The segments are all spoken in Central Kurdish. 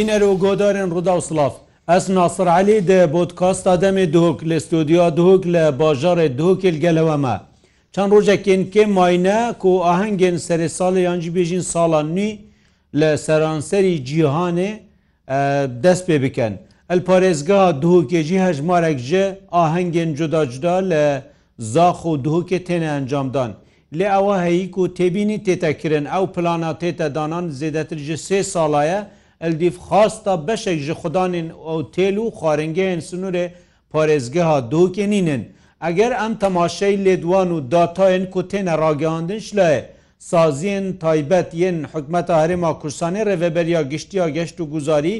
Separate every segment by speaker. Speaker 1: بینەر و گۆدارن ڕوودا و سلااف ئەس ناسرعلی دە بۆتکاستا دەمێ دوک لە ستودیا دوک لە باژارێ دوکل گەلەوەمە چەند ڕۆژەکەن کێ ماینە و ئاهنگێن سەر ساڵی یانجی بێژین ساڵان نوی لە سەرانسەری جیهانێ دەست پێ بکەن ئەل پارێزگا دوکێژی هەژمارێک ژە ئاهنگێن جداجدا لە زاخ و دوکێ تێنە ئەنجامدان. لێ ئەوە هەیک و تێبینی تێتەکردن ئەو پلانە تێتە دانان زێدەتر ژ سێ ساڵایە ئەلدیف خاستا بەشێک ji خودdanên ئەو تێل و خوارنگەیەن سنوورێ پارێزگەها دوکەنینن ئەگەر ئەم تەماشەی لێدوان و داتاەن کو تێنە ڕاگەاندن شلایە سازیên تایبەت yên حکومەتە هەرێما کورسانê reveberiya گشتیا گەشت و گوزاری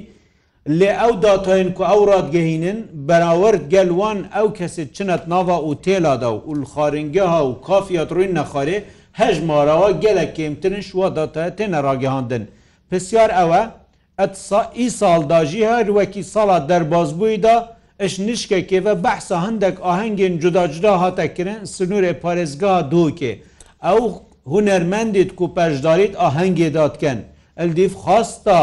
Speaker 1: لێ ئەو داتاەن ku ئەو ڕادگەهینن بەراورد gelwan ئەو kesê çinet nava û têlada و ul xarنgeha و kafiyat rûin nexarê hejmarawa gelek kêmtirin şwa dataya têne ragihandin. Pisyar ew e ئەئی ساڵداژی هەر وەکی ساڵا دەربازبوویدا ئەش نیشکێکێ بە بەحسا هەندێک ئاهنگێن جوداجدا هاتەکردن سنوورێ پارێزگا دووکێ ئەو هوەرمەندیت کو پەشداریت ئاهەنگێ دادکەن ئەلدیف خاستا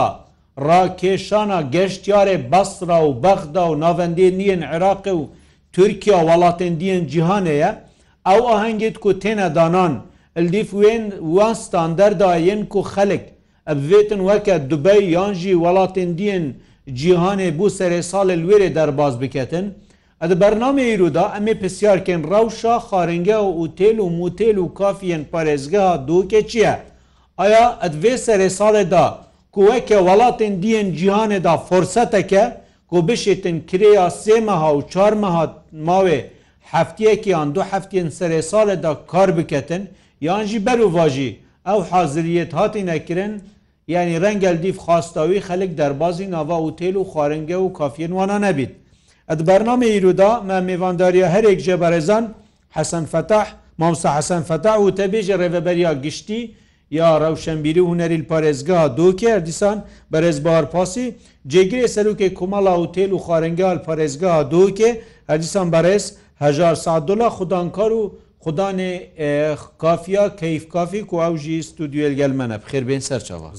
Speaker 1: ڕاکێشانە گەشتیارێ بەسرا و بەخدا و ناوەندێ نیەن عێراقی و تورکیا وڵاتێن دیەن جیهانەیە ئەو ئاهەنگێت کو تێنە دانان ئەلدیف وێن وانستان دەرداەن کو خەلک ئەبێتن وەکە دوبەی یانژی وڵاتین دیین جیهانê بû serê salê wêrê derbaz biketin, Ed bername îro da em ê pisyarkên rewşa xarenge û têl û mûtêl û kafiyên parêzgeha doke çi ye? Aya ed vê serê salê da ku weke welatên diyên cihanê da forseteke ku bişêtin kirêya sêmeha û çarmeha mavê heftiyekî an du heftiyên serê salê da kar biketin, yan jî ber û vajî ew haziriyet hatî nekirin, یعنی ڕەنگەل دیف خواستاوی خەلک دەربازی ناوا وتێل و خوارنگە و کافینوانە نەبیت ئەت بەرنامە ئیرودا مە میێوانداریە هەرێک جێ بەرێزان حەسەن فتح مامسا حەسەن فتح و تەبێژە ڕێبەبەریا گشتی یا ڕەوشەمبیری هوەریل پارێزگا دۆکێ دیسان بەرێزبار پاسی جێگرێ سەرکێ کومەڵا و تێل و خوارنگال پارێزگا دۆکێ هەردیسان بەرێز هزار سا دلار خوددانکار و Xudanê kafiya keyfkafî ku ew jî studyoel gel me ne xêrbên ser çava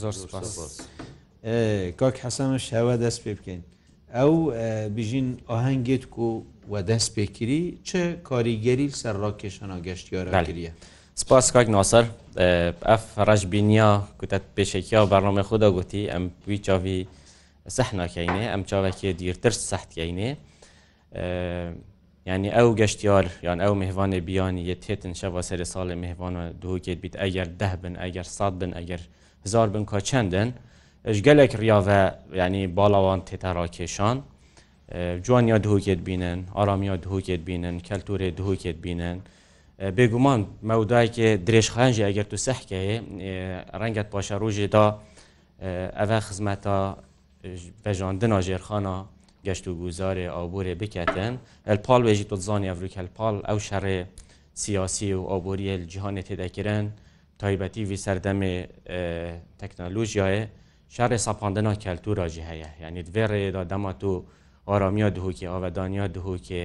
Speaker 1: Kak hesan şeve dest pê bikin. Ew bijîn ahengêt ku we dest pêkirî çi karîgerî ser rakeşana geştiyara kiriye.
Speaker 2: سپاس کاک ناسەر ئەف ڕژ بینیا کوتت پێشێکیا و بەرنامە خوددا گوتی ئەم پوی چاوی سەحناکەینێ ئەم چاوەکێ دیرتر سەحتکەینێ یعنی ئەو گەشتیار یان ئەو میهوانێ بیانی یە تێتن شەوا سەر ساڵێ میهوانە دووکێت بیت ئەگەر ده بن ئەگەر سات بن ئەگەر هزار بن کاچەندن ئەش gelek riyave yani balawan têterakêşan Cuaniya duhokêt bînin, aramiya duhokêt bînin, kelturê duhokêt bînin. Bêguman mewdayekê dirêjxan jî eger tu sehkeyê renget paşa rojê da ev xizmeta vejandina jêrxana گەشت و گوزارێ ئابورێ بکەتن ئەلپال وێژی تۆزانی ئەفریکەلپال ئەو شەڕێ سیاسی و ئابوریە جیهانێ تێدەکردن تایبەتی وی سەردەمێ تەکنەلوژیایە شارێ سەپاندنا کەلتوراژی هەیە یعنی دوێڕێدا دەما تو ئارامیا دهوکی ئاودانیا دهوکێ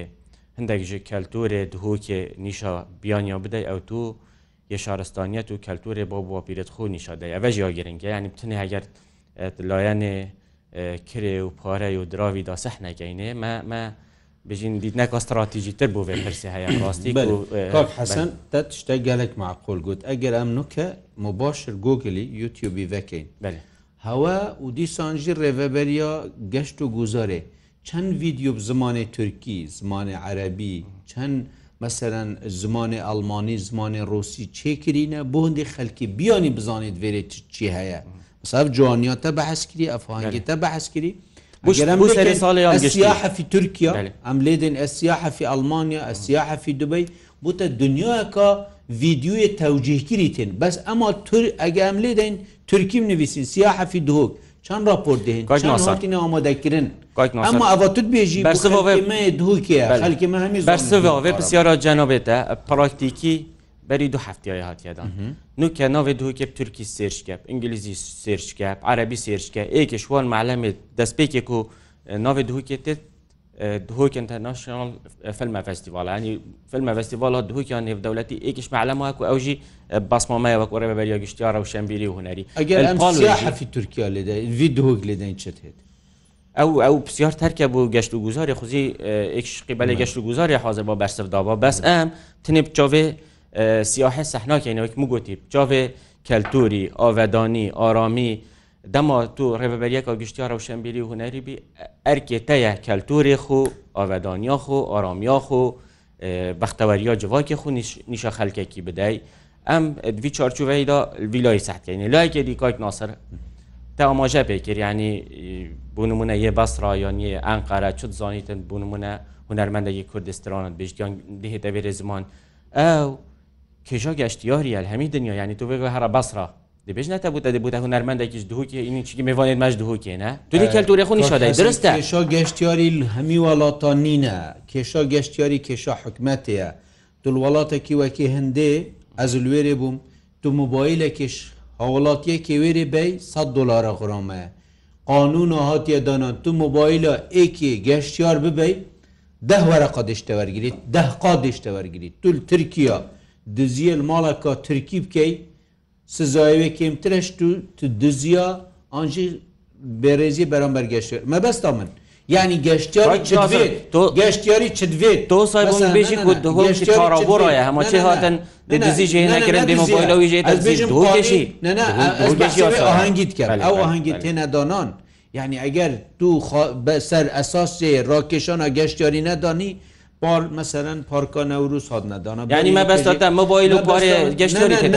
Speaker 2: هەندێک ji کەلتورێ دهوکێ نیشا بیانیا بدەی ئەو تو یە شارستانیت و کەلتورێ بۆ بۆ پیرت خو نیشادەی ئەvە ژیا گرنگگە ینی بتنێ هەگەر لایەنێ کرێ و پارەی و دراویدا سەح نەکەینێ مە بژین دیتنەکە استراتیژیتر بۆ بێ پرسی
Speaker 1: هەیە ڕاستی حەسەن دە تشتە گەلک معقۆل گوت ئەگەر ئەم نوکە مباشر گوگلی یوتیوبی بکەین هەوە و دیسانژی ڕێڤەبەریا گەشت و گوزارێ چەند ویددیو زمانی تورکی زمانی عەربی چەند مثلەن زمانی ئەلمانی زمانی ڕۆسی چێکرینە بۆ هەندی خەلکی بیانی بزانیت وێرێت چی هەیە. سب جوانیا تا بحث کردی ئەفهانگی تا بحث کردی سیاحە في تورکیا ئەم لێدن ئەسیاحە في ئەلمانیا ئەسیاحە في دوبی بوتە دنیاکە ویددیوی تەوجهگیری تێن بەس ئەما تور ئەگەم لێدەین تورکیم نوویسین سیاحە في دهۆک چند راپۆر دێن ئامادەکردن ئەما ئەوەتت بێژی دووکێ خەکی مەمی بەرسێ پرسیارە جەنۆبێتە پراکتیکی
Speaker 2: بەری دو هەفتیای هاتیەدان نوکە ناوێ دوکێ تورکی سێرشکەپ ئینگلیزی سێرشکەپ عربی سێرشکە ئێکشوان معلمێت دەستپێکێک و ناوێ دوکێتێت دهۆک ئینتەرناشنال فلمە فستیڤال ینی فلمە فستیڤالە دهوکیان نێودەولەتی ئێکش معلەماکو ئەوژی باسمامایە وەک وەرە بەبەریا گشتیارە و شەمبیری و هوەری
Speaker 1: ئەگەرفی تورکیا لێدا وی دهۆک لێدەین چت هێت
Speaker 2: ئەو ئەو پسیار تەرکە بوو گەشت و گوزاری خوزی ئێکشقی بەلێ گەشت و گوزاری حاضر بۆ بەرسەدابا بەس ئەم تنێ بچۆێ سیاح سەحناکەینەوەک مگوتی بچاوێ کەلتوری ئاودانی ئارامی دەما تو ڕێبەبەریەکە گشتیا ڕەوشەمبیلی و هوەریبی ئەرکێ تەیە کەلتوری خو ئاودانیا خو ئارامیا خو بەختەوەریا جوواکی خو نیشە خەلکێکی بدەی ئەم دوی چارچوەیدا ویلای سەحکەینی لایەکێ دیکایک ناسەر te amaje pêkir yanî bûnmune yê besra yanî enqere çi zanîtin bûnmune hunermendekî Kurdistanê bêjgan dihê te vê ziman ew کێژۆ گەشتیۆریە هەمی دنیا ینی تو بگو هەرە بەسرا دەبێژ نەتەبووتە دەبووتە هوەرمەندێکیش دووکێ اینی چی میوانێت مەش دووکێنە دوی کەلتوری خونی شدای درستە
Speaker 1: کێشا گەشتیاری هەمی وڵاتە
Speaker 2: نینە
Speaker 1: کێشا گەشتیاری کێشا حکومەتەیە دڵوڵاتێکی وەکی هەندێ ئەز لێرێ بووم تو موبایلێکیش هەوڵاتیە کێوێری بەی 100 دلارە غڕۆمە قانون و هااتە دانان تو موبایلە ئێکی گەشتیار ببەی ده وەرە قادشتە وەرگیت ده قادشتە وەرگیت تول ترکیا diziye malaka Tirkî bikey sizayê kêmtireş tu tu diziya an jî berêzî beramber geştir me besta min yani geştyarî geştyarî çidvê
Speaker 2: to saybêjî ku dihoraboraya hema çê hatin di dizî jê nekirin
Speaker 1: dêmoboylawî jê geşî ahengî dike ew ahengî têne danan yani eger tu ser esasê rakeşana geştyarî nedanî پار مثلا پارکا نوروز هاد ندانه
Speaker 2: یعنی من
Speaker 1: بس دادم
Speaker 2: موبایل و پار گشتیاری که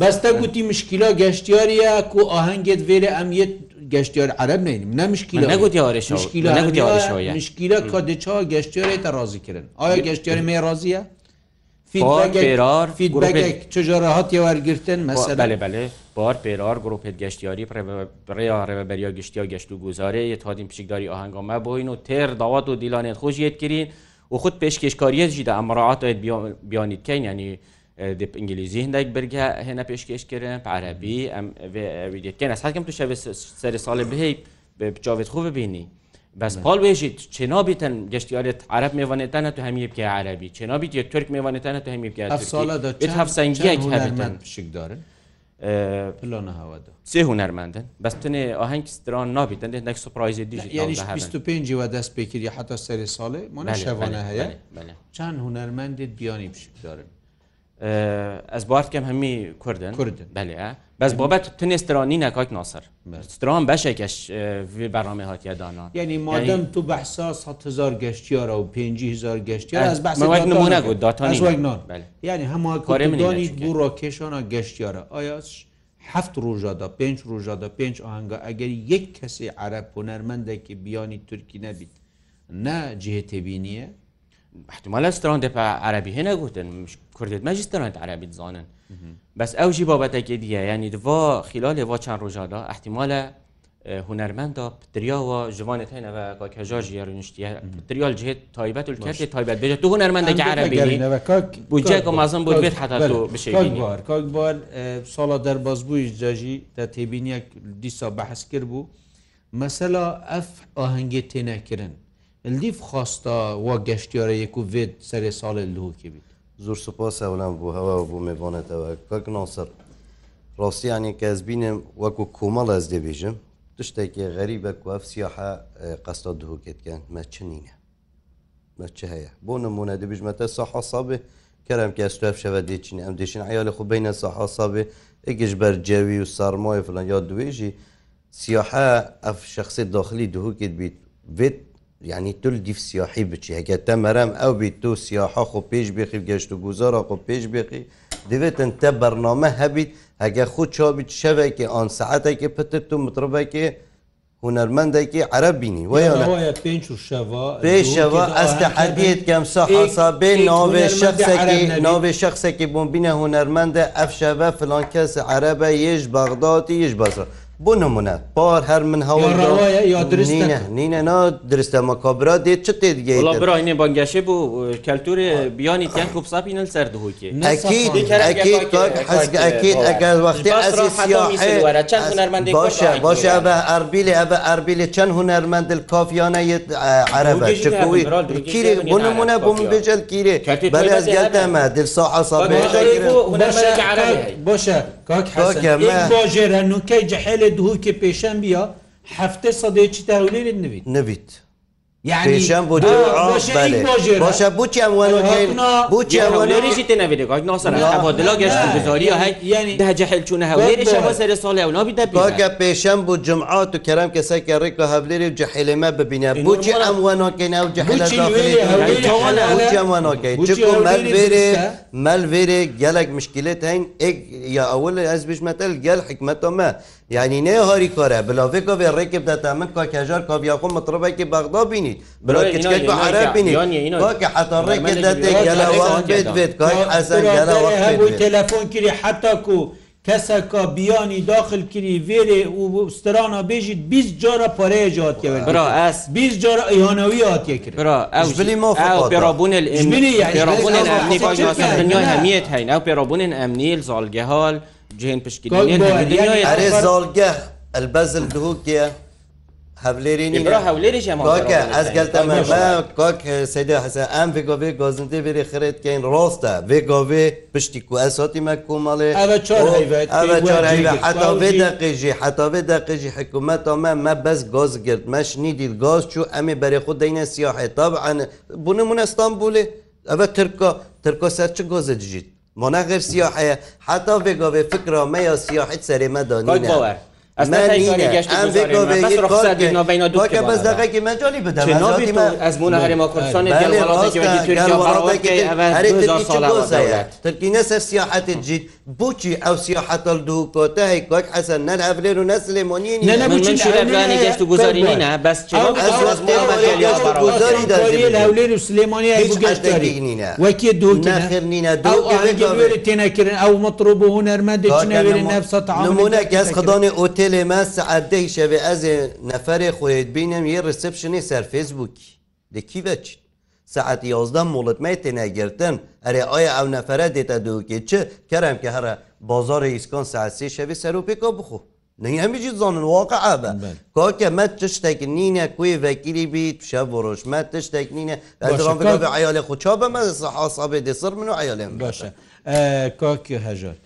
Speaker 2: بسته
Speaker 1: گوتی مشکلا گشتیاریه که آهنگت ویره ام یه گشتیار عرب نیم نه مشکل
Speaker 2: نگوت
Speaker 1: یارش مشکل نگوت یارش مشکل کادچا گشتیاری ترازی کردن آیا گشتیاری می راضیه چجارە هاتی وەرگتن
Speaker 2: مەسەلێ بار پێرار گرروپێت گەشتیاری ڕێیا ڕێبەریا گشتیا گەشت و گوزارەیە تادیم پشکداری ئاهنگامە بۆین و تێر داوات و دیلانێت خۆشیت کردین و خود پێشکێشکاریت ژیدا ئەمڕاتێت بیانیتکەین ینی دپ ئینگلیزی هەندێک برگە هێنە پێشکێشکردن عربی ئەم ویدێتکەین ئەس حکەم تو شەوێ سەری ساڵێ بهەیە بچاوێت خوب ببینی. بەس پاڵ وێژیت چێنابیتەن گەشتیارێت عرب میێوانێتانە تو هەمی بکە عربی چێنابیت یەک ترک میێوانێتانە تو هەمی بکە
Speaker 1: هەفسەنگیەک هەرمەند شکدارن پلۆە هەوادا
Speaker 2: سێ هوەرمەندن بەستێ ئاهنگ ستران نابیتن نەک سپرایزی دیژی
Speaker 1: پێنجی وە دەست پێکردی حتا سەری ساڵێ منە شەوانە هەیە چەند هوەرمەندێت بیانی پشکدارن
Speaker 2: ez barkem hemî Kurdin Kurdin belê Bez babet tunê stranîne kayk nasir Stran beşekeş vê berramê hatiye
Speaker 1: dana Yenî madem tu behsa 1000 geştiyara û 5000 geştiyar nimune got datan Yani hema korî bû rokeşana geştiyara aya heft rojada 5 rojada 5 ahanga eger yek kesê ereb hunermendekî biyanî Türkî nebît ne cihetebîniye
Speaker 2: احتمالە ستران دەپ عربی هێنە گوتن کوردێت مەژی سترانت عربی زانن بەس ئەو ژی بابەتێکی دیە ینی دوا خیلا لێوا چەند ڕۆژادا احتیمالە هوەرمەندا پتریاوە ژوانت هێنەوە کاکەژاژ ێڕنیشتە پتریال جێت تایبەت کردی تایبەت بێت تو هوەرمەندەکی عربی بجێک مازم بۆ بێت حتا بشێبار
Speaker 1: کاکبار ساڵا دەرباز بووی جاژی تا تێبینیەک دیسا بەحس کرد بوو مەسەلا ئەف ئاهەنگێت تێنەکردن لیف خواستا و گەشتیارە یەک و vێت سەرێ ساڵێ لوکی بیت
Speaker 3: زۆر سپاس ئەولام بوو هەوا بوو مێبانێتەوە پک ناسەر ڕاستیانی کەس بینم وەکو کۆمەڵ ئەس دەبێژم tiştekî xerîbek ku ev siyaha qesta dihoketken me çinîne me çi heye Bo nimûne dibij me te saha sabê kerem kes tu ev şeve dêçin em dêşin eyalê xu beyne saha sabê egij ber cevî û sarmayê filan ya duê jî siyaha ev şexsê daxilî dihokket bît vê یعنی تل دیف سیاحی بچی هەگە تەمەرەم ئەو بیت تۆ سیاحە خۆ پێش بێخی گەشت و گوزارە خۆ پێش بێخی دەوێتن تە بەرنامە هەبیت هەگە خود چابیت شەوێکی ئان سعاتێکی پتر تو متربەکی هوەرمەندێکی عربینی پێشەوە ئەستا حەدیت کەم سەحسا بێ ناوێ شخصێکی ناوێ شخصێکی بۆبینە هوەرمەندە ئەفشەوە فلانکەس عربە یش بەغداتی یش بەسە. بۆ نمونە پار هەر من
Speaker 1: هەوڵڕواە یا درستە
Speaker 3: نینە نا درستە مەکبرا دێت چ
Speaker 2: تێگەینێ بانگەشێ بۆ کەلتورێ بیانی تیان کوپساپی نل سەر دهوکێ
Speaker 3: باشە باشە ئەە ئەربیلی ئەە ئەربیلی چەند هوەرمەندل کافیانە عربە کیرێ بۆ نمونە بۆ من بێجل کیرێ بەلێ ئەمە دل ساحە سا
Speaker 1: باشە ژێرە نوکەی جەحێلێ دووکێ پێشەم بیە هەفتە سەدەیەکی تاولێت نویت
Speaker 3: نەبییت. یعنیشم بود باشه بوچم ولوکین بوچم ولوریشی تنویده که ناصر تبادلا گشت گذاری های یعنی ده جهل چونه هولیری شما سر سال اونا بید بینا که پیشم بود جمعات و کرم کسای که ریک هولیری و جهل ما ببینه بوچی ام وناکین او جهل داخلی بوچی ام وناکین چکو مل ویره مل ویره گلک مشکلت هین اگ یا اول از بشمتل گل حکمت ما یعنی نێ هاری کۆرە بلاوێکۆ بێ ڕێکی بدەتا من کاکەژار کابیاخۆ مطربێکی بەغدا بینیت بلکە عرا بینیکە حتا ڕێکی دەتێکێت بێت
Speaker 1: تەلەفۆن کری حتاکو. کەسەکە بیانی داخل کردی وێرێ و سترانە بێژیت 20 جارە
Speaker 2: پارەیە جاتکەوێت برا ئەس 20 جار ئەیانەوی هاتیە کرد برا پێڕابوونێت هەمیت هەین ئەو پێڕابوونێن ئەمنیل زالگەهال cihên piştgirê zalgeh elbezil dihûkiye
Speaker 3: hevlêrînî hevlêrî ez gel te kak sedê hese em vê govê gazintê verê xiretkeyin rast e vê govê piştî ku ez
Speaker 1: hatî me komalê
Speaker 3: heta vê deqêjî heta vê deqêjî hikumeta me me bez gaz girt meş nîdîl gaz çû em ê berê xu deyne siyahê tab bunu min İstanbulê ev Tirka Tirka ser çi gazê dijît مۆنا غیر سیاحەیە حتا بێگا بێ فکرا مەیا سیاحت سەرێمە دانی بەزدەقێکی مەجای بدە
Speaker 2: ئەس بوون هەرێمە کوردستانی
Speaker 3: ترکی نەسەر سیاحەتی جیت بچی ئەو سیاحەتەل دوو کۆتەی کۆک حەسە نەر ئەفرێن و نەسلێمۆنی
Speaker 2: نەبووانی گەشت و گوزارینە
Speaker 1: بەس
Speaker 3: گوزاری
Speaker 1: هەولێن و سلێمانی
Speaker 3: گەشتینە وەکی دوو نەخێنینە
Speaker 1: دوێ تێنەکردن
Speaker 3: ئەو
Speaker 1: مەترۆ بۆ هوەرمە دەچنەوێت
Speaker 3: نەفسە نمونە گەس خدانی ئۆتێ تێلێ مە سعددەی شەوێ ئەزێ نەفرێ خۆیت بینم یە ڕسپشنی سەر فێسبووکی دەکی بەچیت سعاتی یازدەم مڵەتمای تێناگرتن ئەرێ ئایا ئەو نەفرە دێتە دووکێ چ کەرم کە هەرە بازارە ئیسکۆن ساسی شەوی سەرروپێکۆ بخۆ نەنگەمیجی زانن واقع ئابە کۆکە مە تشتێک نینە کوی ڤەکیری بی پیشە بۆ ڕۆژمە تشتێک نینە ئەیالێ خوچا بەمە حاسابێ دێسەر من و عیالێم
Speaker 1: باشە کاکی هەژار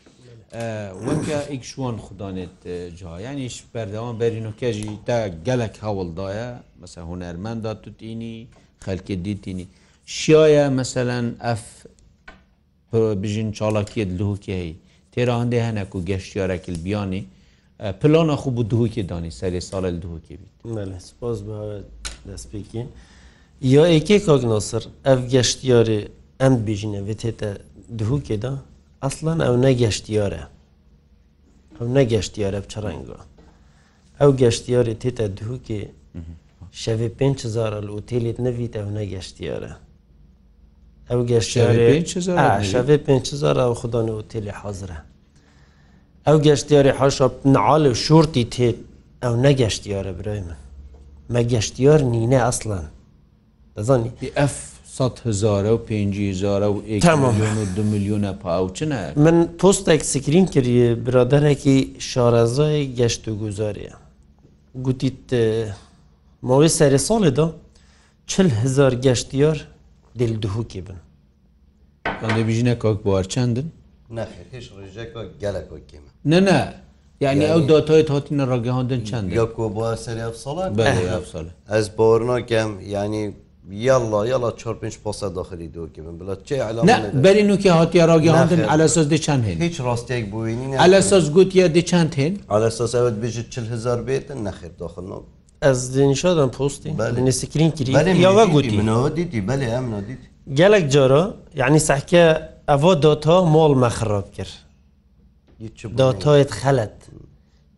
Speaker 1: وەکە ئیکشوان خوددانێت جایانیش بەردەوام بەرینۆکەژی تا گەلک هەوڵدایە مەسە هوەرمەندا توتینی خەلکە دیتینی شیایە مەسەەن ئەف بژین چاڵکیت لوکیایی تێرا هەندێ هەنەک و گەشتیارەکل بیانی پلانە خوب بوو دووکی دانی سەری ساڵە دووکی
Speaker 3: بیت سپاس دەستپێکین یا ئێکێ کاگناسر ئەف گەشتیاری ئەم بژینە وێتێتە دووکێدا ئەسڵەن ئەو نەگەشتیارە ئەو نەگەشتیارە بچە ڕەنگە ئەو گەشتیاری تێتە دووکێ شەوێ 5زارە لە ئوتێلێت نەویتە ئەو نەگەشتیارە ئەو گەشتشەوێ 5زار ئەو خوددان و ئوتێلی حەزرە ئەو گەشتیاری حەش نعاالە شورتی تێت ئەو نەگەشتیارە برای من مە گەشتیار نینە ئەسڵەن دەزانی ئەف
Speaker 1: هزاره و 5هزاره و دو میلیونە پاوچنە
Speaker 3: من پۆستێک سکرین کردی برادەرێکی شارەزای گەشت و گوزاریە گوتیت ماوەی سەری ساڵێدا چل هزار گەشتیار دل دوهوکی بن
Speaker 1: بژینە کاک بوار چندن نه نه یعنی ئەو داتای هاتیینە ڕگەهاندن چند یا سەری ساڵ
Speaker 3: ئەس باوەڕناکەم ینی yalla yalla çarpınç pasa daxilî dokê min bila
Speaker 1: çê berî nûkê hatiye ragihandin elesas de çend hên
Speaker 3: hiç rastiyek bûînî
Speaker 1: elesas gotiye de çend hên
Speaker 3: elesas evet bijî çil hezar bêtin nexir daxil nam
Speaker 2: ez dinşadan postî nesekirîn kirî ya ve gotî
Speaker 3: min dîtî belê em nadît gelek cara yani sehke eva data mal mexrab kir datayet xelet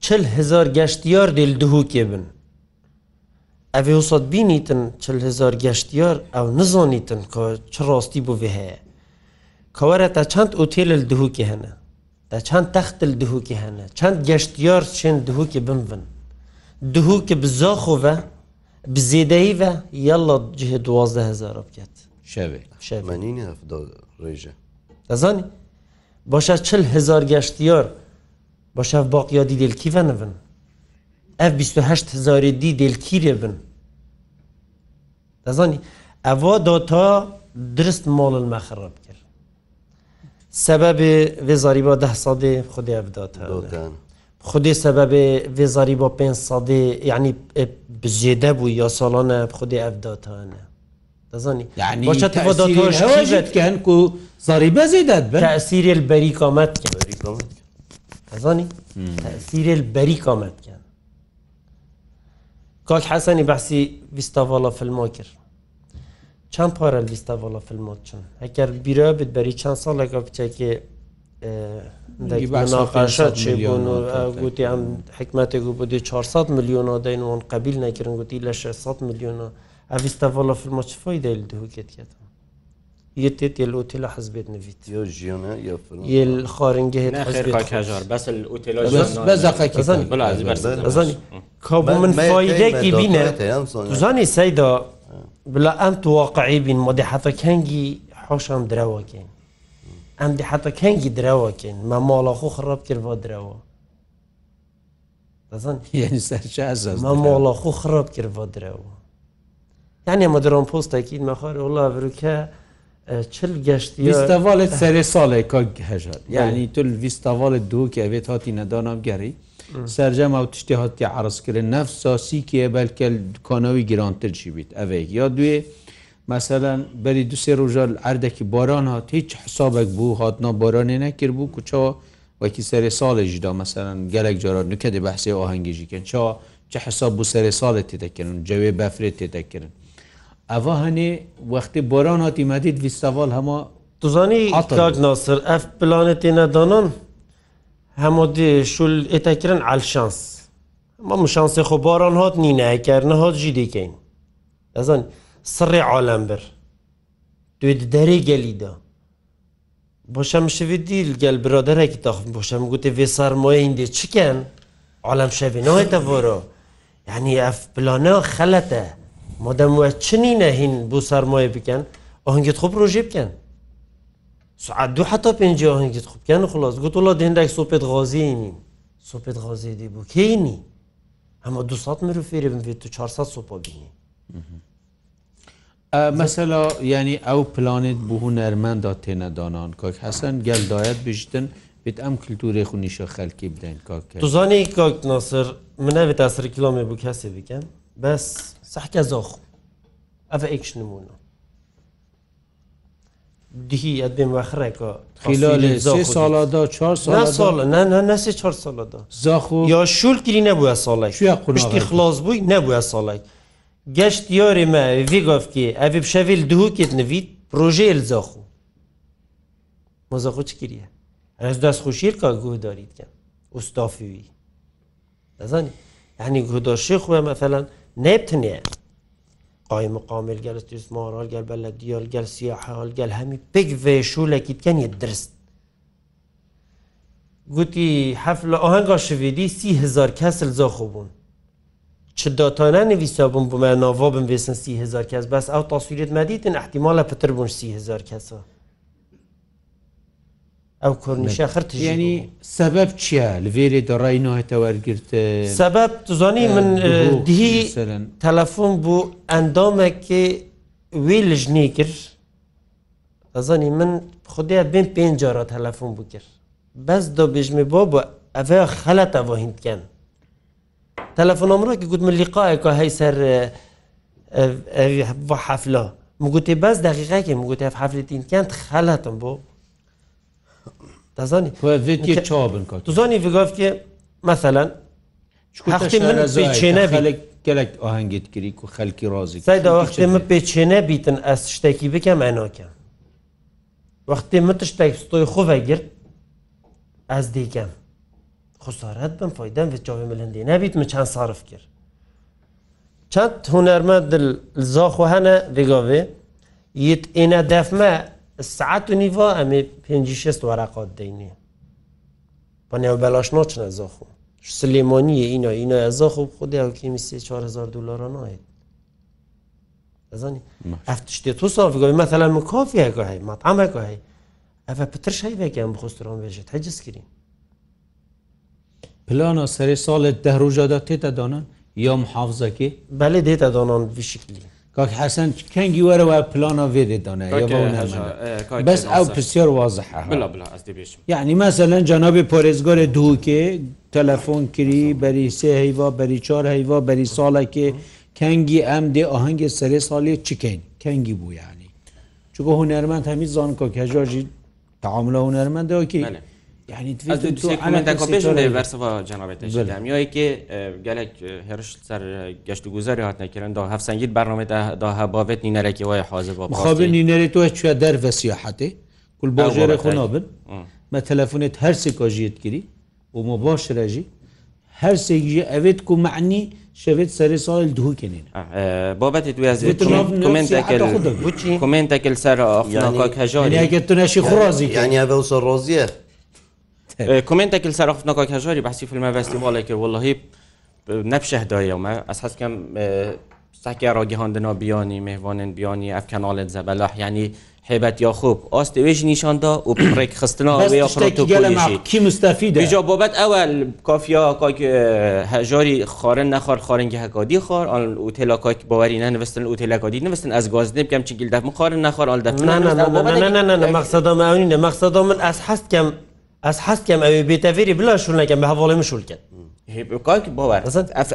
Speaker 3: çil hezar geştiyar dil duhûkê bin ئەێ وسەد بینیتن چل هزار گەشتیار ئەو نزانیتن کە چ ڕاستی بۆ بێ هەیە کەوەرە تا چەند ئۆتێل دهوکی هەنە تا چەند تەختل دهوکی هەنە چەند گەشتیار چێن دهوکی بمبن دهوکی بزاخۆە بزێدەیە یەڵە جه دوازدە
Speaker 1: هزار بکات ڕێژە دەزانی
Speaker 3: باشە چل هزار گەشتیار باشە باقییادی دلکیە نبن ئەف 28هزاری دی دلکیرێ بن دەزانی ئەوا داتا درست ماڵن مەخراب کرد سەبەبێ وێزاریبا ده سادێ خودێ ئەفداتان خودێ سەبەبێ وێزاریبا پێ سادێ یعنی بژێدە بوو یا ساڵانە خودێ ئەفداتانە
Speaker 1: دەزانی یعنیژێتکەن و زاریبە
Speaker 3: زیدات بەسیرێ بەری کامەت دەزانی تەسیرێ بەری کامەت کاک حەسەنی بەسی ویستاڤڵە فلمۆ کرد چەند پارە ویستاڤڵە فلمۆ چند ئەگەر بیرە بت بەری چەند ساڵێکە بچێکی ناقاشات چێبوون و گوتی ئەم حکمەتێک و بۆ 400 میلیۆنە دەین وان قبیل نەکردن گوتی لە 600 میلیۆنە ئەویستاڤڵە فلمۆ چفۆی دەیل دهوکێتێتە
Speaker 1: يتت الاوتيل حزبت نفيت يا جيونا يا فلان يا الخارنجه هنا خير كاجار بس الاوتيل بس بس اظن بلا اظن كاب من فايده كي بينا زاني سيدا بلا ام واقعي
Speaker 3: بين مدي حتى كانجي حوشم دروا كان ام دي حتى كانجي دروا كان ما مال اخو خراب كير دروا اظن يعني سر شاز ما مال اخو خراب كير دروا يعني مدرون بوست اكيد ما خير والله بروكه çil geştiye Vîstavalet
Speaker 1: serê saleka hejar yani tu vîstavalet du ki evet hatî nedanam gerî sercem ew tiştê hatiye erzkirin nef sasîkiye belkel kanawî girantir jî bît ev ya duyê meselen berî du sê rojal erdekî baran hat hiç hesabek bû hatna baranê nekir bû ku ça wekî serê salê jî da meselen gelek cara nükedê behsê ahengî jîkin ça çi hesab bû serê salê têdekirin cewê befrê têdekirin ئەە هەنێ وەختی بۆران هاتیمەدید ویستاوال هەما
Speaker 3: توزانی ئاتاک ناسر ئەف پلانێتی نەدانان هەمادی شول ئێتەکردن ئەلشانس ما مشانسی خۆ باران هات نینەکردە هات ژی دیکەین ئەزان سڕێ عالم بر دوێ دەرێ گەلیدا بۆشەم شوی دیل گەل برادەرێکی تاخم بۆشەم گوتی وێ سەرمایەندێ چکەن عالم شەوی نایتە بۆرە یعنی ئەف پلانە خەلەتە مادەم وە چنی نەهین بۆ سەرمایە بکەن ئەهنگت خۆ پرۆژێ بکەن سعات دو حتا پێنج ئەهنگت خۆ بکەن و خلاص گوتوڵە دێندێک سۆپێت غازینی سۆپێت غازێ دی بوو کینی ئەمە دو سات مرو فێری بێت تو 400 سۆپا بینی
Speaker 1: مەسەلا ینی ئەو پلانێت بوو نەرمەندا تێنەدانان کاک حەسەن گەلدایەت بژتن بێت ئەم کللتوری خونیشە خەلکی بدەین کاک
Speaker 3: دزانانی کاک ناسر منەێت تا سەر کیلومێ بوو کەسێ بکەن بەس سەحکە زۆخ ئەە ئیکش نمونە دیهی ئەت بێم وەخڕێکەوە
Speaker 1: ساڵدا
Speaker 3: نەسێ چه ساڵدا زاخ یا شولگیری نەبووە ساڵی خلاص بووی نەبووە ساڵی گەشت یۆری مە ڤیگۆفکی ئەڤ شەویل دووکێت نوید پروۆژێل زاخ و مۆزەخۆ چ کریە ئەس دەستخوشیر کا گوهداریتکە ئوستافیوی دەزانی هەنی گوداشی خۆە مەفەلەن neptiniye Ay muqamil gel istismaral gel belediyal gel siyahal gel hemî pek ve şûlekî diken ye dirst Gotî hef li ahenga şivedî sî hezar kesil zaxo bûn çi datane nivîsa bûn bu me nava bin vêsin sî hezar kes bes ew tasvîret medîtin ehtimala pitir bûn sî hezar kesa. ئەو کورنیشە خرت
Speaker 1: ینی
Speaker 3: سەبەب
Speaker 1: چییە لەێری دەڕای
Speaker 3: نوێتەوەرگرت
Speaker 1: سەبەب
Speaker 3: زانی من دیهی تەلەفۆن بوو ئەندامێکی وی لژنی کرد ئەزانی من خودیا بین پێنجارە تەلەفۆن بوو کرد بەس دۆبژمی بۆ بۆ ئەvێ خەلەتە بۆ هندکەن تەلەفۆن ئەمڕۆکی گوتمە لیقاەکە هەی سەر بۆ حەفلە مگوتی بەس دەقیقەکی مگوتی حەفلتینکەند خەلەتم بۆ دەزانی چابن زانی گفتێ
Speaker 1: مثللا چێنە gelek ahengit kirî ku xelkî razî
Speaker 3: Seydaxtê min pêçêne bîtin ez tiştekî bikem enake Wextê min tiştek stoy xu vegir ez dîkem Xusaret bin fayden ve çavê milindî nebît min çend sarif kir Çend hunerme dil zaxu hene vegavê yit êne defme سعات و نیڤ ئەمێ پێ شست وەراقات دەینێ بە نێو بەلاشنا چنە زۆخۆ سلێمانیە ئینا ئینا ئەزاخ و خودیکی میسی 4هزار دلار نایێت ئەزانی ئەف تشتێت تو سافگەی مەتەلا مکافیەکە هەی مەتەمەکە هەی ئەفە پتر شەیەکیان بخستران بێژێت هەجسکرین
Speaker 1: پلانە سەری ساڵێت دەهڕژادا تێتە دانان یا محافزەکە
Speaker 3: بەێ دێتە دانان وشکلی
Speaker 1: کاک حەسەن کەنگی وەرەوە پلانە وێدێ دانە بەس ئەو پرسیار وازحە یعنی مەسە لەن جانابی پۆرێزگۆرە دووکێ تەلەفۆن کری بەری سێ هەیوا بەری چار هەیوا بەری ساڵێکێ کەنگی ئەم دێ ئاهەنگی سەرێ ساڵێ چکەین کەنگی بوو یعنی چکە هوەرمەند هەمی زان کۆ کەژژی تعاملە هوەرمەندەوەکی
Speaker 2: یعنی جنابێتمیەیەکی گەلێک هێرش سەر گەشت گوزاری هاتنەکردن دا هەفسەنگیت بەڕامێتداها بابێت نینەرێکی وای حاضر
Speaker 1: بەخابن نینەرێت توە چە دەرە سیاحەتێ کول باژێرە خۆنابن مە تەلەفونێت هەرسێک کۆژیت گیری و مۆ باش رەژی هەرسێکژی ئەوێت کو معنی شەوێت
Speaker 2: سەری
Speaker 1: ساڵ دووکەین
Speaker 2: بابەتی
Speaker 1: دوێزیێتکمنتەکەل
Speaker 2: سەر هەژانگە
Speaker 1: تونەشی خڕازی یانیا
Speaker 3: بەوسە ڕۆزیە
Speaker 2: كومنتك لسرخ نكاك هجاري بحسي في المفاستي مالك والله نبشه دايا وما أساس كم سحكي راجهاندنا بياني مهوانن بياني اف كنال زبلاح يعني حيبت يا خوب آست ويج نشان دا و بريك خستنا ويا
Speaker 1: پروتکلش کی مستفیده
Speaker 2: بجا بابت اول کافیا کاک هجاری خارن نخار خارن که هکادی خار آن اوتلا کاک باوری نه نوستن اوتلا کادی نوستن از گاز نب کم چگیل دفم خارن نخار آل دفم نه نه
Speaker 3: نه نه نه نه مقصدم اونینه مقصدم من از حست کم ez hestkem ew bêteverî bila şûnekem bi hevalê min şûlken.
Speaker 2: Hêbkak bawer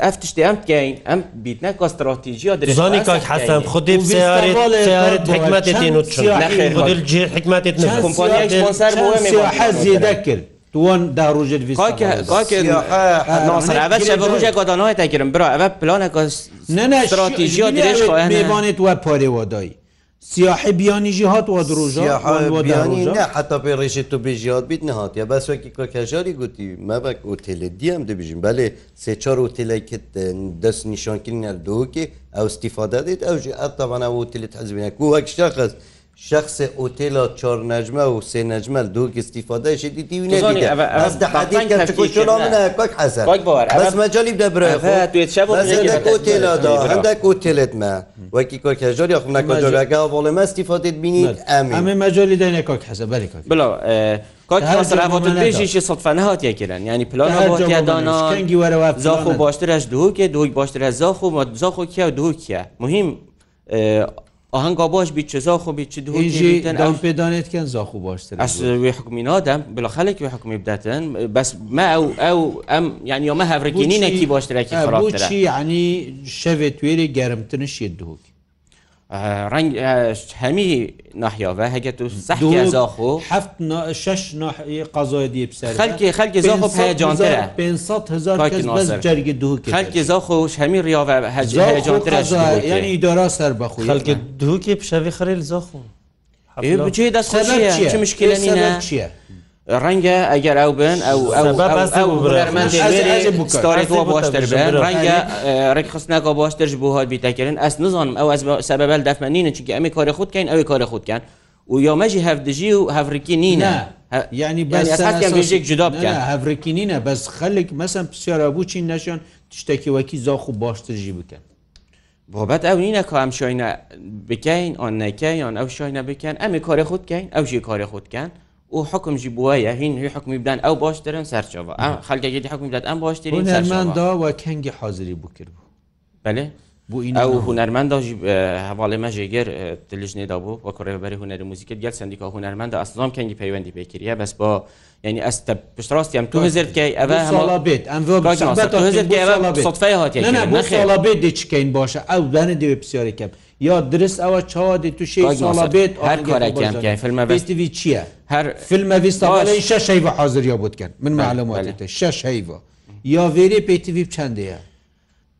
Speaker 2: ev tiştê em dikeyin em bîtne ka stratejiya
Speaker 1: dirzanî kak hesem xudê hikmetên cî hikmetê
Speaker 3: hezê dekir.
Speaker 2: ڕژێکدانای تەکردم برا ئەە پلانە
Speaker 1: استراتیژیا درێژ میوانێت وە پارێوادایی سیاحی بیانیژی هاتوە
Speaker 3: درۆژانی حتا پێ ڕێژی تو بێژیات بیت نهات یا بەسوەکی کۆکەژاری گوتی مەبک ئۆتێلە دیام دەبژین بەێ سێچار ئۆتێلەکت دەست نیشانکردن هەردووکێ ئەو استیفادا دیت ئەو ئەتەوانە ئۆتێلت حزبینە و وەکشتا قەست شخص اوتيلا تشار نجمه و سه نجمه دو استفاده شدی دیو ندیده از ده حدی کم چکو شلا منه کک حسن بس مجالی بده برای خود بس هندک اوتیلا دا هندک اوتیلت ما وکی کک هجار یا خمنا کجا رگه و بالما استفاده بینید امین امین
Speaker 2: مجالی دینه کک حسن بله کک بلا کاک حسن روات بیشیش صدفه نهات یکیرن یعنی پلان هات یا دانا زاخو باشتر از دوک دوک باشتر از زاخو زاخو کیا دوک کیا مهم ئاهنگا باش بیت چه زاخو بیت چه دوه جیتن
Speaker 1: دام پیدانیت کن زاخو باشتر از
Speaker 2: وی حکمی نادم بلا خلک وی حکمی بدتن بس ما او او ام یعنی ما هفرگینی نکی باشتر
Speaker 1: اکی خرابتره بو چی یعنی شوی تویری گرمتنش یدهوکی
Speaker 2: ڕنگ هەمی ناحیاە هەگەت و سەخۆ هە
Speaker 1: شش قازۆی دی
Speaker 2: خەلکی خەلکی
Speaker 1: زۆجانترە 500 هزار جەرگی دو
Speaker 2: خەلکی زۆخۆش هەمی ڕیاە هەجانترە
Speaker 1: یعنی ئیدارا سەر بەخۆ
Speaker 3: خەلکی دووکی پیشەوی خەریل زۆخۆ
Speaker 2: بچێ دەست مشکلە چیە؟ ڕەنگە ئەگەر ئەو بن بۆشتر بن ڕەنگە ڕێک خستنەکە بۆشترش بۆ هات بیتەکردن ئەس نزانم ئەو سەبەبل دەفمەنینە چونکە ئەمی کارە خودکەین ئەوی کارە خودکەن و یۆمەژی هەفتدژی و هەفرکی نینە ینی بەێک جدا
Speaker 1: هەفرکی نینە بەس خەلێک مەسم پسیارە بووچین نەشان تشتێکی وەکی زاخ و باشترژی بکەن.
Speaker 2: بۆبەت ئەو نینە کام شوینە بکەین ئۆن نەکەین ئەو شوینە بکەن ئەمی کارە خودکەین ئەو ژی کارە خودکەن. و حکمژی بووە یاهین هی حکمی بدان ئەو باشترن سەرچەوە خەکێکی حکمی بدات ئەم باشترین هەرمانداوە
Speaker 1: کەنگی حاضری بکرد بوو
Speaker 2: بەێ ئەو هوەرمەنداژی هەواڵێ مەژێگەر تلیژنێدا بوو وە کوڕێبەری هوەر موزیکت گەل سندیکا هوەرمەندە ئەسلام کەنگی پەیوەندی پێکرە بەس بۆ ینی ئەستە پشتڕاستیم تو هزر کەی ئەە
Speaker 1: هەڵا بێت
Speaker 2: ئەمڵا
Speaker 1: بێت دچکەین باشە ئەو دانە دەوێ پرسیارێکم. یا درست ئەوە چاوادی تووشی ساڵە
Speaker 2: بێت هەر کارێکیان
Speaker 1: فیلمەویستیوی چییە؟ هەر فیلمەویستاڵی شش شەیوە حاضریا بودکەن من معلوماتێتە شش هەیوە یا وێری پێتیوی چندەیە؟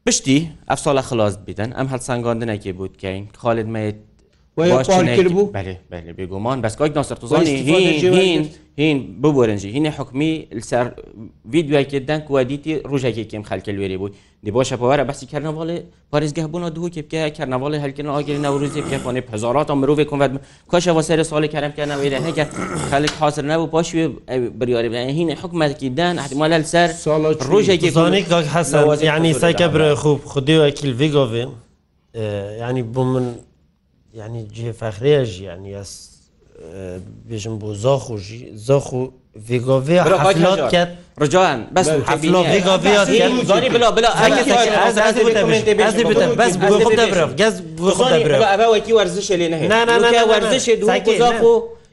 Speaker 2: پشتی ئەف ساڵە خلاص بدەن ئەم هەڵ سنگاندنێکی بودکەین خالت مەیت
Speaker 1: بوو
Speaker 2: بێگومان بەسکای ناسەرزانانی هین ببرنجی هینە حکمی سەر ویددیوکێدان کوادیتی ڕژێکێکم خەکە لێری بوو دی بۆ شەپوارە بەسی کەرنەواڵێ پارێزگە بوون دوو کێبکە کەرنەواڵی هەلکردن ئاگەری ناوروزی پێخۆنی هزارات مرۆڤ کومەت کۆشە بە سەر ساڵی کەرمکەنا وێرە هەکە خەک حاضر نەبوو پاش بریاری بێن هینە
Speaker 3: حکومەتکیدان احتمالە سەر ڕژێکی زانێک حەسەوە ینی سایکە برە خوب خودیوەکیل ڤگۆێ ینی بۆ من ینی جێ فەخرێژ ینی ئەس بێژم بۆ زاخ و زاخ و ڤێگۆڤێ حفلات کرد
Speaker 2: ڕجان بەس
Speaker 1: زانی بلا بلا ئەزی بتم بەس بۆ دەبرە گەز بۆ دەبرە
Speaker 2: ئەوەکی وەرزشە لێ نەهێ وەرزشێ دوزاخ و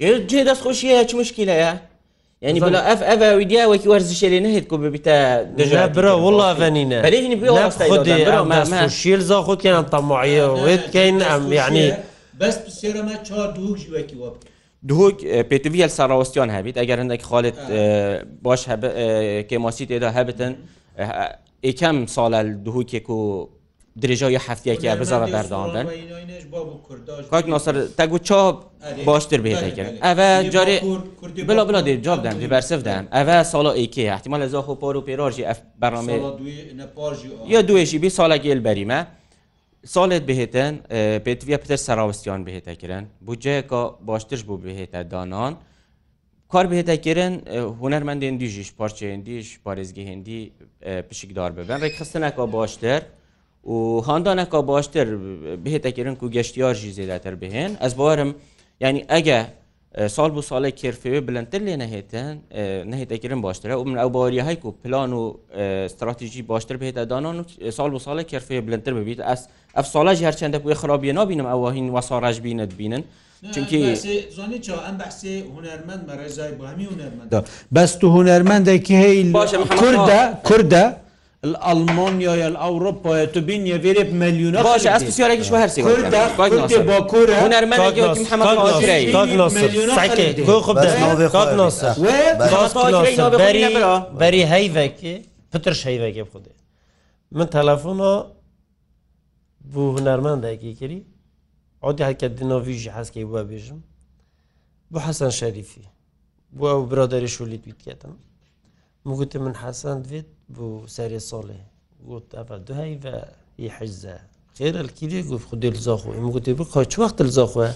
Speaker 2: جێ دەستخۆشی هەیە چ مشکیلەیە ینی بڵ ئەف ئەف ویدیاوەکی وەرزشێری نهێت
Speaker 1: کو ببیتە دژە برە وڵاوێنینە شیر زا خۆتیان تەماعە وێتکەین ئەم یعنی بەست سێرەمە چا دووژوەکی
Speaker 2: وە بکە دوک پێتویل سەراوەستیان هەبیت ئەگەر هەندێک خاڵت باش کێماسی تێدا هەبتن ئێکەم ساڵە دووکێک و درێژە یە هەفتەیەکی بزانە بەردەوامدن تەگو چاپ باشتر بێتەکرد ئەە جارێ بلا بلا دێ جاب دەم بەرسف دەم ئەە ساڵە ئیکی احتیمال لە زۆخ و پۆر و پێراژی ئەف بەڕامێ یا دوێژی بی
Speaker 1: ساڵە
Speaker 2: گێل بەریمە ساڵێت بهێتن پێتویە پتر سەراوەستیان بهێتەکردن بجەیەکە باشترش بوو بهێتە دانان کار بهێتەکردن هوەرمەندێن دیژیش پارچێندیش پارێزگی هندی پشکدار ببن ڕێکخستنەکە باشتر و handaneka baştir bihêtekirin ku geştiyar jî zêdetir bihên ez barim yani ege sal bu salê kirfê bilintir lê nehêtin nehêtekirin baştir û min ew bariya hay ku plan û stratejî baştir bihête danan sal bu salê kirfê bilintir bibît ez ev sala ji herçendek wê xirabiye nabînim ew hîn wasarej bîne dibînin Çünkü
Speaker 1: Bes tu hunermendekî hey Kurda Kurda الألمانيا الأوروبا تبين يفيرب مليونات باش أصل سيارك شو هرسي كنت باكورة هنرمانيا محمد قاجري كاغلوس سعكي كو خب ده كاغلوس كاغلوس بري بري هيفك پترش هيفك بخوده
Speaker 3: من تلفونا بو هنرمند هكي كري عادي هكا دينافيجي حس كي بوا بيجم بو حسن شريفي بو برادري شوليت بيتكتم مو من حسن دويت بۆ سەری ساڵێ گوت ئەە دوهی بە حزە خێرە کلی گفت خودێ زاخۆ ئەمە گوتی ب چوەخت زاخۆە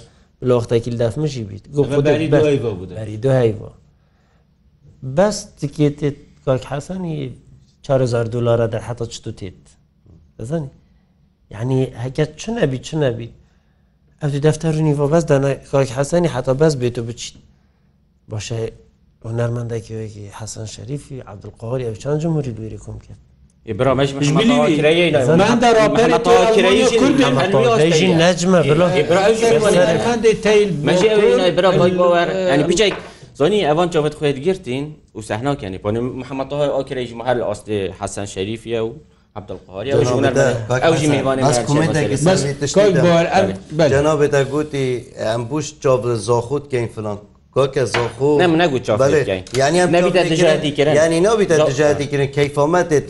Speaker 3: لە وەختێکی دافمەژی بیت دوهی بۆ بەس تکێتێت کاک حەسانی 4 دلارە در حتا چ تێت دەزانی یعنی هەکە چ نەبی چ نەبی ئەو دەفتەرنی بۆ بەس دەنا کاک حەسانی حتا بەس بێت و بچیت باشە هونەرمەندێکێکی حەسەن شەریفی عبدقۆری ئەو چند جمهوری دوێری کۆم
Speaker 2: کرد نەجمە زۆنی ئەوان چۆفت خۆیت گرتین و سەحناکیانی پۆنی محەممەدهای ئۆکرێژی مەهر لە ئاستی
Speaker 3: حەسەن
Speaker 2: شەریفە و
Speaker 3: عبدقۆری ئەو جی
Speaker 1: میوانێت
Speaker 3: گوتی ئەم بوش چۆ زۆخوت کەین فلان کۆکە زۆخۆ
Speaker 2: نەگو
Speaker 3: ینی نبیتە دژاتیکردن کەیفۆمەتێت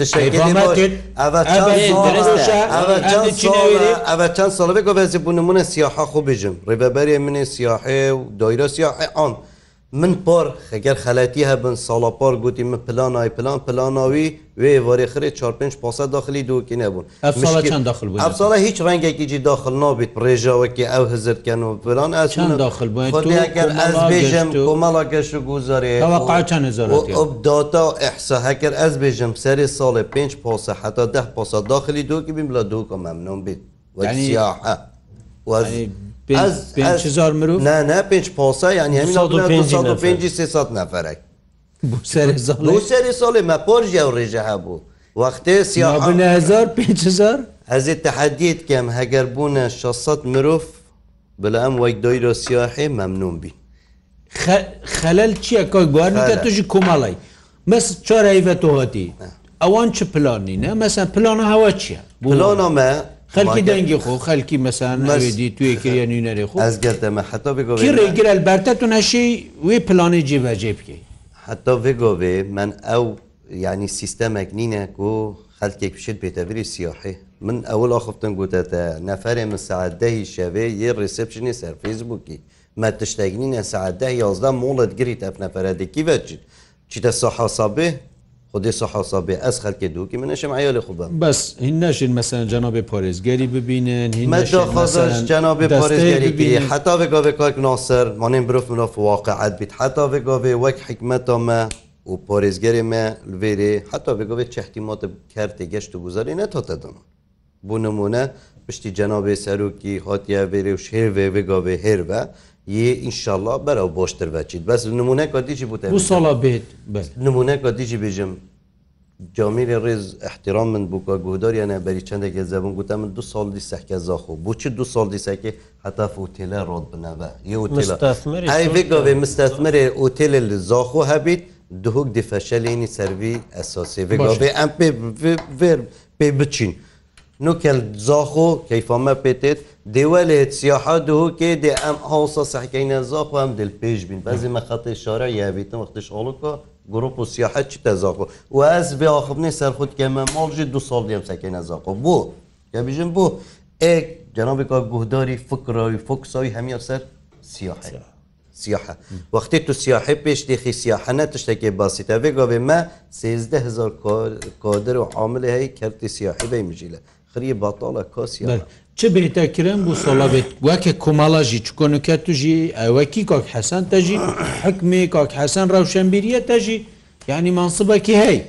Speaker 3: ئەە چەند سەڵێک بەزی بوونمونە سیاحە خۆ بژم ڕێبەبەرێ منێ سیاحێ و دایرە سیاحێ ئەم. من پار خەگەر خەلەتی هەبن ساڵاپار گوتی من پلانای پلان پلاناوی وێ وەێخری 45 پاسە داخلی دوکی نەبوون
Speaker 1: داخل
Speaker 3: ساڵە هیچ ڕەنگێکیجی
Speaker 1: داخل
Speaker 3: نابیت ڕێژاوەکی ئەو هزرکەن و پلان داخل بێژم کۆمەڵا گەش و گوزارێداتا ئەحسا هەکرد ئەس بێژم سەری ساڵێ 5 پاسە حتا ده پاسە داخلی دوکی بیم لە دوکە مەمنون بیت وەسیاحە.
Speaker 1: 500 مرۆڤ
Speaker 3: نه پێ پاسا یان هەمی 300
Speaker 1: نەفرەك
Speaker 3: سەری ساڵێ مە پۆژیا و ڕێژە هەبوو وەختێ
Speaker 1: سیهزار 500
Speaker 3: ئەزێ تەحەدیت کەم هەگەر بوونە 600 مرۆڤ بلە ئەم وەک دۆیرۆ سیاحی مەمنون بین
Speaker 1: خەلل چییە کۆی گواردکە توژی کۆمەڵی مەس چۆرە ئەیڤەتۆهەتی ئەوان چ پلانی نە مەسە پلانە هەوە
Speaker 3: چییە؟ پلانە
Speaker 1: خەلکی دەنگی خۆ خەلکی مەسانەوێدی توێکرە نوێنەرێ خۆ ئەزگەردەمە
Speaker 3: حتا ڕێگرال
Speaker 1: بەرتە تو نەشی وێ پلانی جێبەجێ بکەیت
Speaker 3: حتا بگۆێ من ئەو یعنی سیستەمێک نینە و خەلکێک پیشت پێتەبری سیاحی من ئەولا خفتن گوتەتە نەفرێ من سعددەهی شەوێ یە ڕسپشنی سەر فیسبووکی مە تشتێکنینە سعددە یازدا مۆڵت گریت ئەف نەفرەدەکی بەچیت چیتە سەحاسابێ خودی صحسا بێ ئەس خەکێ دووکی منەشم عیالی خوب
Speaker 1: بس هین نشین مثلا جناب پارێزگەری ببینن
Speaker 4: جناب
Speaker 3: پارێزگەری
Speaker 4: حتا بگاوێ کارک ناسر مانین برف مناف واقعت بیت حتا بگاوێ وەک حکمەتا مە و پارێزگەری مە لێری حتا بگاوێت چەحتیمات کردێ گەشت و گوزاری نەتاتەدن بوو نمونە پشتی جنابێ سەرروکی هاتیە بێری و شێوێ بگاوێ هێروە یه ئینشاءله بەرەو بۆشتر بچیت بەس نمونونەک بە دیجی بوت ساڵا بێت نمونونەک بە دیجی بێژم جامیلی ڕێز احتیرام من بووکە گوداریانە بەری چندێکە زەبن گوتە من دو سال دیسەکە زاخۆ بچی دو سال دیسەکە هەتا ئۆتێلە
Speaker 1: ڕۆت بنەبە یێگاێ مستەمەێ
Speaker 4: ئۆتێلە لە زاخۆ هەبیت دهک دیفەشەلێنی سەروی ئەساسی ئەم پێ بچین. نو كان زاخو كيف ما بيتت دولة سياحات هو كده أم حوصة سحكينا زاخو أم دل بيج بين بعض ما خط الشارع يا بيتنا وقتش غلطة جروب السياحات شي تزاخو وأز بأخبني سرخد كمان مالجي دو صال ديام سحكينا زاخو بو يا بيجن بو إيه جنابك جهداري فكرة فوكسوي هم يصير سياحة سیاحە وەختی تو سیاحی پێش دێخی سیاحەنە تشتێکی باسی تا بێ گۆ بێ مە سێزدە هزار کۆدر و عامل هەیە کردی سیاحی بەی مژیلە خریە باتاڵە کاسی
Speaker 1: چ بێتەکرن بوو سۆڵە بێت وەکە کۆمەڵەژی چکۆنکە توژی ئەوەکی کاک حەسەن تەژی حکمێ کاک حەسەن ڕەوشەمبیریە تەژی ینی مانسبەکی هەیە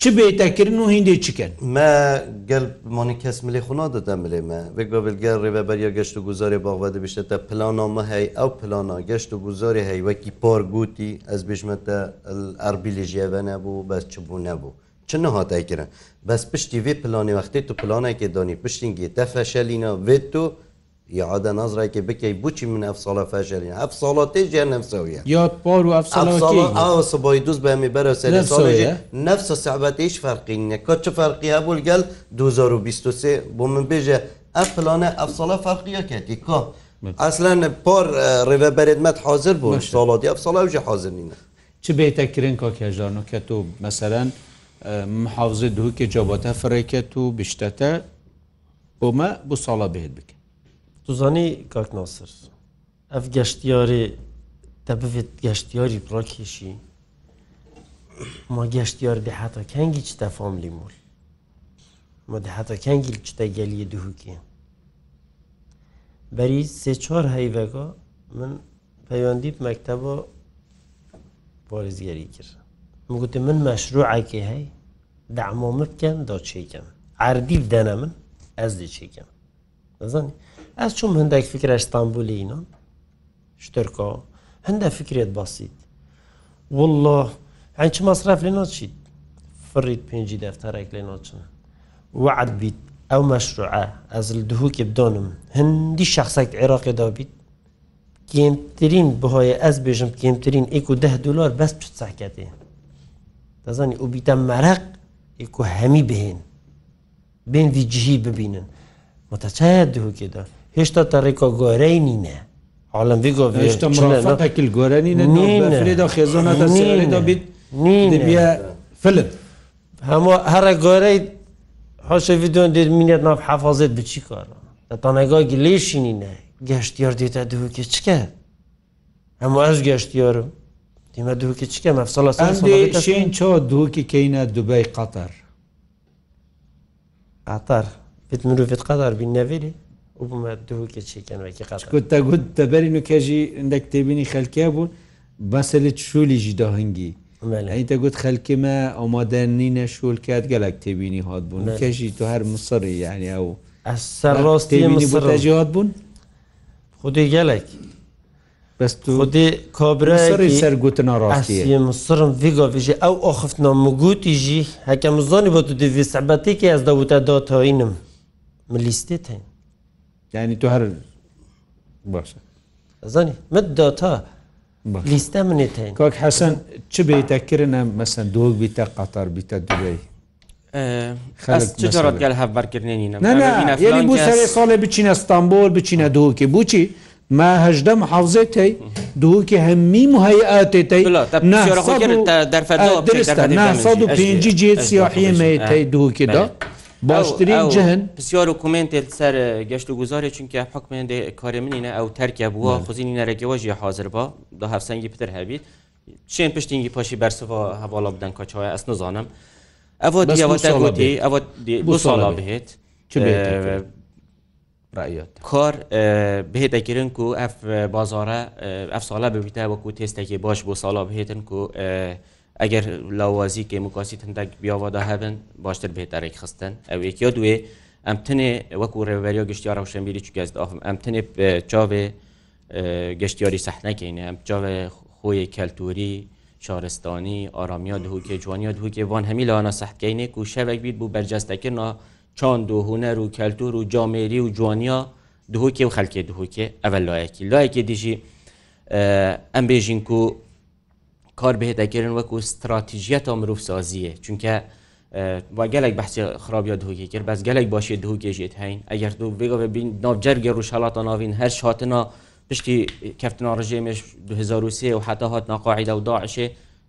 Speaker 1: چ بێتەکردن و هندێ چکەن
Speaker 4: مە گەل مانی کەس ملی خونا دەدە ملێ مە وێک بە بلگەر ڕێبەبەریە گەشت و گوزاری باغە دەبیشتە پلانامە هەی ئەو پلانا گەشت و گوزاری هەیوەکی پار گوتی ئەس بژمەتە ئەربیلیژیەوە نەبوو بەس چ بوو نەبوو. چ نهاتای کرن بس پشتی وی پلانی وقتی تو پلانه که دانی پشتینگی ته فشلینا و تو یاعادە نازڕێکی بکەی بچی من ئەف ساڵە فەژەرین ئەف ساڵات تێژیان نەفسەویە یادپار و ئەف ئاسبای دوست بەمی بەرە نفسە سەعبەت هیچ فەرقینە کە چه فەرقیە بول گەل 2023 بۆ من بێژە ئەف پلانە ئەف ساڵە فەرقیە کەتی کۆ ئەسلەن پار ڕێبەرێتمەت حاضر بوو ساڵاتی ئەف ساڵە حاضر نینە چ بێتە کرن
Speaker 1: کاکێژان و کە تۆ مەسەرەن؟ محافزە دووکێ جابەتە فڕێکێت و بشتەتە بۆمە بۆ ساڵە بهێت
Speaker 3: بکە توزانی کاکناسر ئەف گەشتیارێ دە بێت گەشتیاری پراکێشی ما گەشتیار دەحتا کەنگی چ تەفاملی مول ما دەحتا کەنگیل چتە گەلیە دووکێ بەری سێ چۆر هەیڤگا من پەیوەندیت مەکتەبە پارێزگەری کرد وگوتی من مەشروعکی هەی دامۆمە بکەن دۆچێکم عردی بدەنە من ئەس دچێکم دەزانی ئەس چۆم هەندێک فکرە ئستانبولینان شترکۆ هەندە فکرێت باسییت والله ئەین چ مەصرف لێ ناچیت فڕیت پێنجی دەفتەرێک لێ ناچن وعد بیت ئەو مەشروعە ئەز دهوکی بدۆنم هەندی شخصێک عێراقی دابیت کمترین بهۆیە ئەس بێژم کمترین ئیک و ده دلار بەس پچ ساکەتێ دەزانی ئۆبیتە مەرەق ئیک و هەمی بهێن بێن ویجیهی ببینن متەچایە دووکێدا هێشتا تەڕێکۆ گۆرەی نینە حاڵم بگۆ هێشتا مڕافەکیل گۆرەنینە نیندا خێزۆنەدا سێدا بیت نینە فلم هەموو هەرە گۆرەی حۆشە ویددیۆن دێت مینێت ناف حەفازێت بچی کارە دەتانەگا گلێشی نینە گەشتیار دێتە دووکێ چکە هەموو ئەش گەشتیارم دیمە دووکی چکە مەفسەڵەشین چۆ دووکی کەینە دوبەی قەتەر ئاتار پێت مرۆڤێت قەدار بین نەڤێری وبمە دووکی چێکەنەوەکی قەشکوت تەگوت دەبەرین و کێژی ئەندێک تێبینی خەلکیا بوون بەسەلت شولیژی داهنگی ئەیتە گوت خەلکیمە ئەمادەنینە شول کات گەلک تێبینی هات بوون کەژی تو هەر مسڕی یعنی ئەو ئەسەر ڕاستی مسڕ جات بوون خودی گەلێکی بەستودی کۆبرەری سەرگوتنە ڕاستی مسرم ڤیگۆڤژی ئەو ئۆخفتنە مگوتیژی هەکە مزۆنی بۆ تو دیوی سەبەتێکی ئەس دەوتە دۆتەوەینم ملیستێت هەین ینی تو هەر باشە زانی مت دۆتا لیستە منێت هەین کاک حەسەن چ بیتەکردە مەسەن دۆک بیتە قەتار بیتە دوێی خەرگەل هەفبارکردێنینە ساڵێ بچینە ستانبول بچینە دۆکی بچی ماهدە محافظێ تی دووکی هەممی مهەیئاتێ تی جێ سیاحیمە تی دووکیدا. باشترین جهن پسیار حکوومنتێت سەر گەشت و گوزارێ چونکە حکومێندێ کارێ منینە ئەو تەرکە بووە خزینی نەرەگەوەژی حاضر بە دا هەفسەنگی پتر هەبیت چێن پشتینگی پاشی بەرسەوە هەواڵە بدەن کچەوە ئەس نزانم ئەوە دیوەتە گوتی ئەوە بۆ ساڵا بهێت کار بهێتەگرن و ئەف بازارە ئەف ساڵە ببیتە وەکو تێستێکی باش بۆ ساڵا بهێتن و ئەگەر لاوازی کێموکاسی هەندێک بیاوادا هەبن باشتر بهێتەرێک خستن ئەو یەکیا دوێ ئەم تنێ وەکو ڕێوەریە گشتیارە و شەمبیری چ گەز داخم ئەم تنێ چاوێ گەشتیاری سەحنەکەینە ئەم چاوێ خۆی کەلتوری شارستانی ئارامیا دهوکێ جوانیا دهوکێ وان هەمی لانا سەحکەینێک و شەوێک بیت بوو بەرجەستەکردنا چاند و هوەر و کەلتور و جامێری و جوانیا دهۆکێ و خەلکێ دهۆکێ ئەvە لایەکی لایەکی دیژی ئەم بێژین و کار بهێت ئەگەرن وەکو استراتیژیەتە مرۆڤ سازیە چونکە گەلێک بەحسی خراپیا دهوکی کرد بەس گەلێک باشی دهوکێژێت هەین ئەگەر دوو بگە بین ناوجەرگە ڕوشالاتە ناوین هەر هاتنا پشتی کەفتنا ڕژێمش 2023 و حتا هات ناقاعدا و داعشێ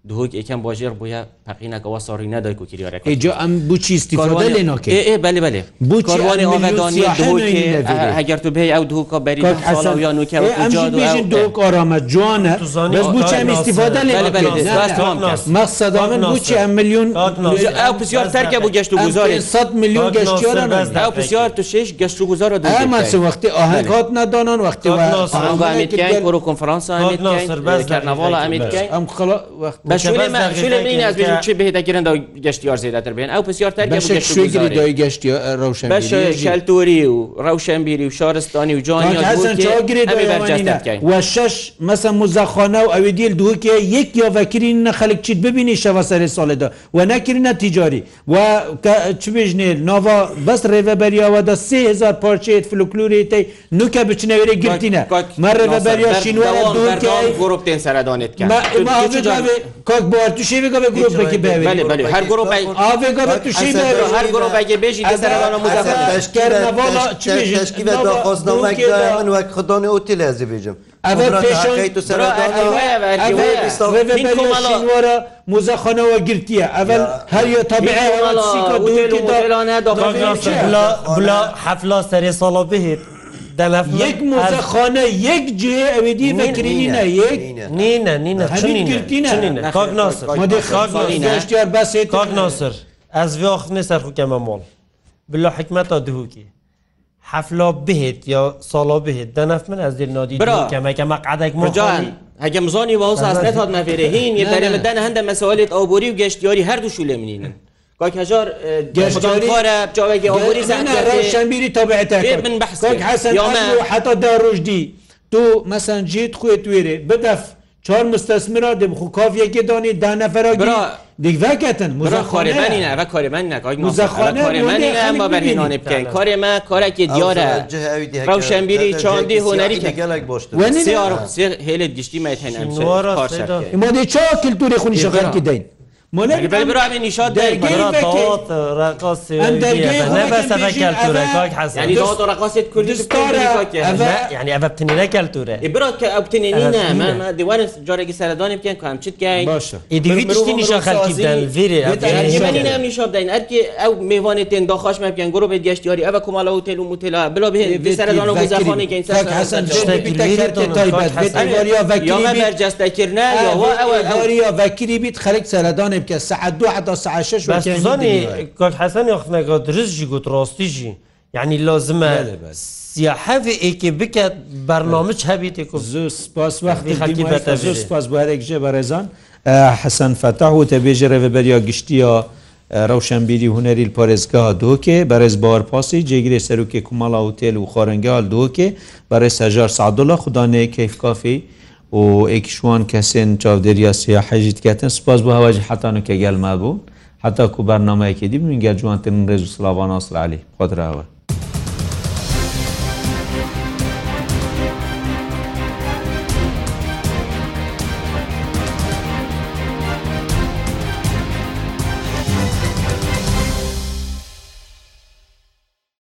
Speaker 3: دوک یکم باجر بویا پقینا گوا ساری ندای کو کریار ای جو ام بوچی استفاده لینو که ای بله بله کاروان آمدانی دوک اگر تو به او دوک بری سال یا نو که او جا دو دوک آرامت جوانه بس بوچی ام استفاده لینو که مقصد امن بوچی ام میلیون او بسیار ترک بو گشت و گذار 100 میلیون گشتیار او بسیار تو شش گشت و گذار دو اما سه وقتی آهنگ هات ندانن وقتی آهنگ امید کن کنفرانس امید کن کرنوال امید کن ام خلا وقت چه بهدەگیرن گەشتیار زیاتر بێن ئەو پرسیارتەگەری گەشتی ڕوشەلتوری و ڕەوشەمبیری و شارستانی و جانیوە شش مەسە مزەخۆنە و ئەوی دیل دووکێ یەک یۆڤەکردین نەخەلک چیت ببینی شەوەسەری ساڵێدا و نەکردە تیجاری و چبژنێ ناوا بەس ڕێڤەبەریەوە دە سهزار پارچێت فلوکلوری تی نوکە بچنەوێری گرتینە مە ڕێڤەبەریا شینوە دوورکە گۆڕۆپتێن سەردانێت کرد. کاک بار تو شی بگه گروپ بکی به بله بله هر گروه بای آوه گروه تو شی به هر گروه بای بجی دسر انا مدافع تشکر نوالا چی بجی تشکیل درخواست نام وک من وک خدانه اوتی لازم بجم اول پیشان تو سر اول مزخانه و گرتیه اول هر یا طبیعه و سیکا دوی که دا بلا حفلا سری سالا بهید یەک مۆزەخانە یەک جێ ئەوێ دی بەکرینە یەک نینە نینەشتیار بەسێ کاک ناسر ئەس ڤۆخنێ سەرخوکەمە مۆڵ بلو حکمەتە دهوکی حفلا بهێت یا ساڵا بهێت دەنف من ئەس دل نادی کەمەکەمە قعدێک مجان. ئەگەم زۆنی وەوز ئاستێت هاات نەفێرەهین یە دەرێمەدان هەندە مەسەوەلێت ئەو بۆری و گەشتیاری هەردوو شو لێ منینن. کاکژار گەشتیشەمبیری تەبعێتەکە من بەحسێک حەسەن حتا داڕژدی تۆ مەسەن جێت خوێت توێرێ بدەف چهار مستثمرا دب خو کافیەکی دانی دانەفرا گرا دیکەتن مزەخوارێمەنی نەە کارێمەن نکات مزەخوارێمەنی ئەمە بەرهێنانێ بکەین کارێمە کارێکی دیارە ڕەوشەمبیری چاندی هوەری گەلک باشتر هێلت گشتی مەێن ئەمادی چا کللتوری خونی شغانکی دەین يعني بتنينه كالتورة إبراك بتنينينا ما ديوان جارك سردان بكين كم شد كاين إدي فيتشتي نشان خلقي بدن فيري يمنينا من شاب دين أركي أو ميوانة تين داخش ما بكين جروب ديش تياري أبا كمالا وتيل ومتلا بلا به سردان وزخاني كين سردان حسن جشتك الفيري تايبت يا ما برجستكرنا يا أو أو أو أو أو أو أو أو أو أو أو أو أو أو کە سعد دو حدا سعششزانی کۆل حەسەنی خنەگە درستژی گوت ڕاستیژی یعنی لازمە سیاحەێ ئێکی بکات بەرنامج هەبیێک زۆر سپاس وەختی زۆر سپاس بارێک ژێ بەڕێزان حەسەن فەتاح و تەبێژە ڕێبەریا گشتیە ڕەوشەمبیری هوەری پارێزگا دۆکێ بەرز باوەرپاسی جێگیری سەرروکێ کومەڵا و تێل و خۆرەنگال دۆکێ بەرە سەژار سعدوڵە خوددانەیە کەیفکافی و ئێکیشوان کەسێن چاودێریا سیا حەژیت کەتن سپاس بۆ هەواجی حتانکە گەلما بوو حتا کوبارنامەیەکی دی منگە جوانتن ڕێز و سلاوان ئاسرعلی خۆدراوە